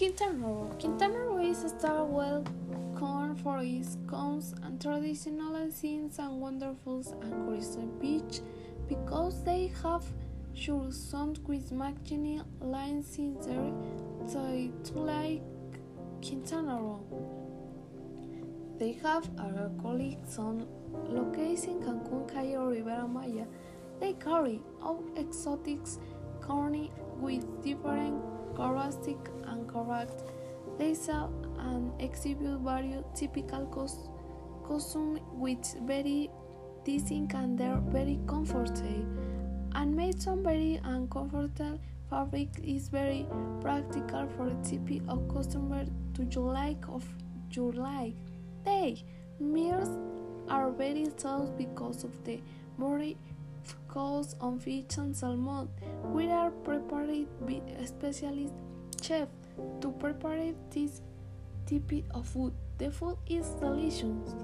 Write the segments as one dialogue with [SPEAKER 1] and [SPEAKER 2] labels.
[SPEAKER 1] Quintana Roo. Quintana Roo is a star well known for its cones and traditional scenes and wonderful and crystal beach because they have sure some with magazine lines in there they like Quintana Roo. They have a colleagues on location Cancun, Cayo, Riviera Maya. They carry all exotics corny with different characteristics and character. They sell and exhibit various typical costumes with very decent and they're very comfortable and made some very uncomfortable fabric is very practical for a of customer to you like of your like. They mirrors are very soft because of the very focus on fish and salmon. We are prepared a specialist chef to prepare this type of food. The food is delicious.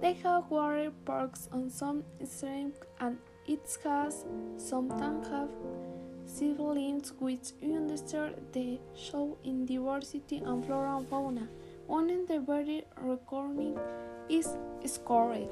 [SPEAKER 1] They have water parks on some streams and it has sometimes have siblings which understand the show in diversity and flora and fauna. One in the very recording is scored.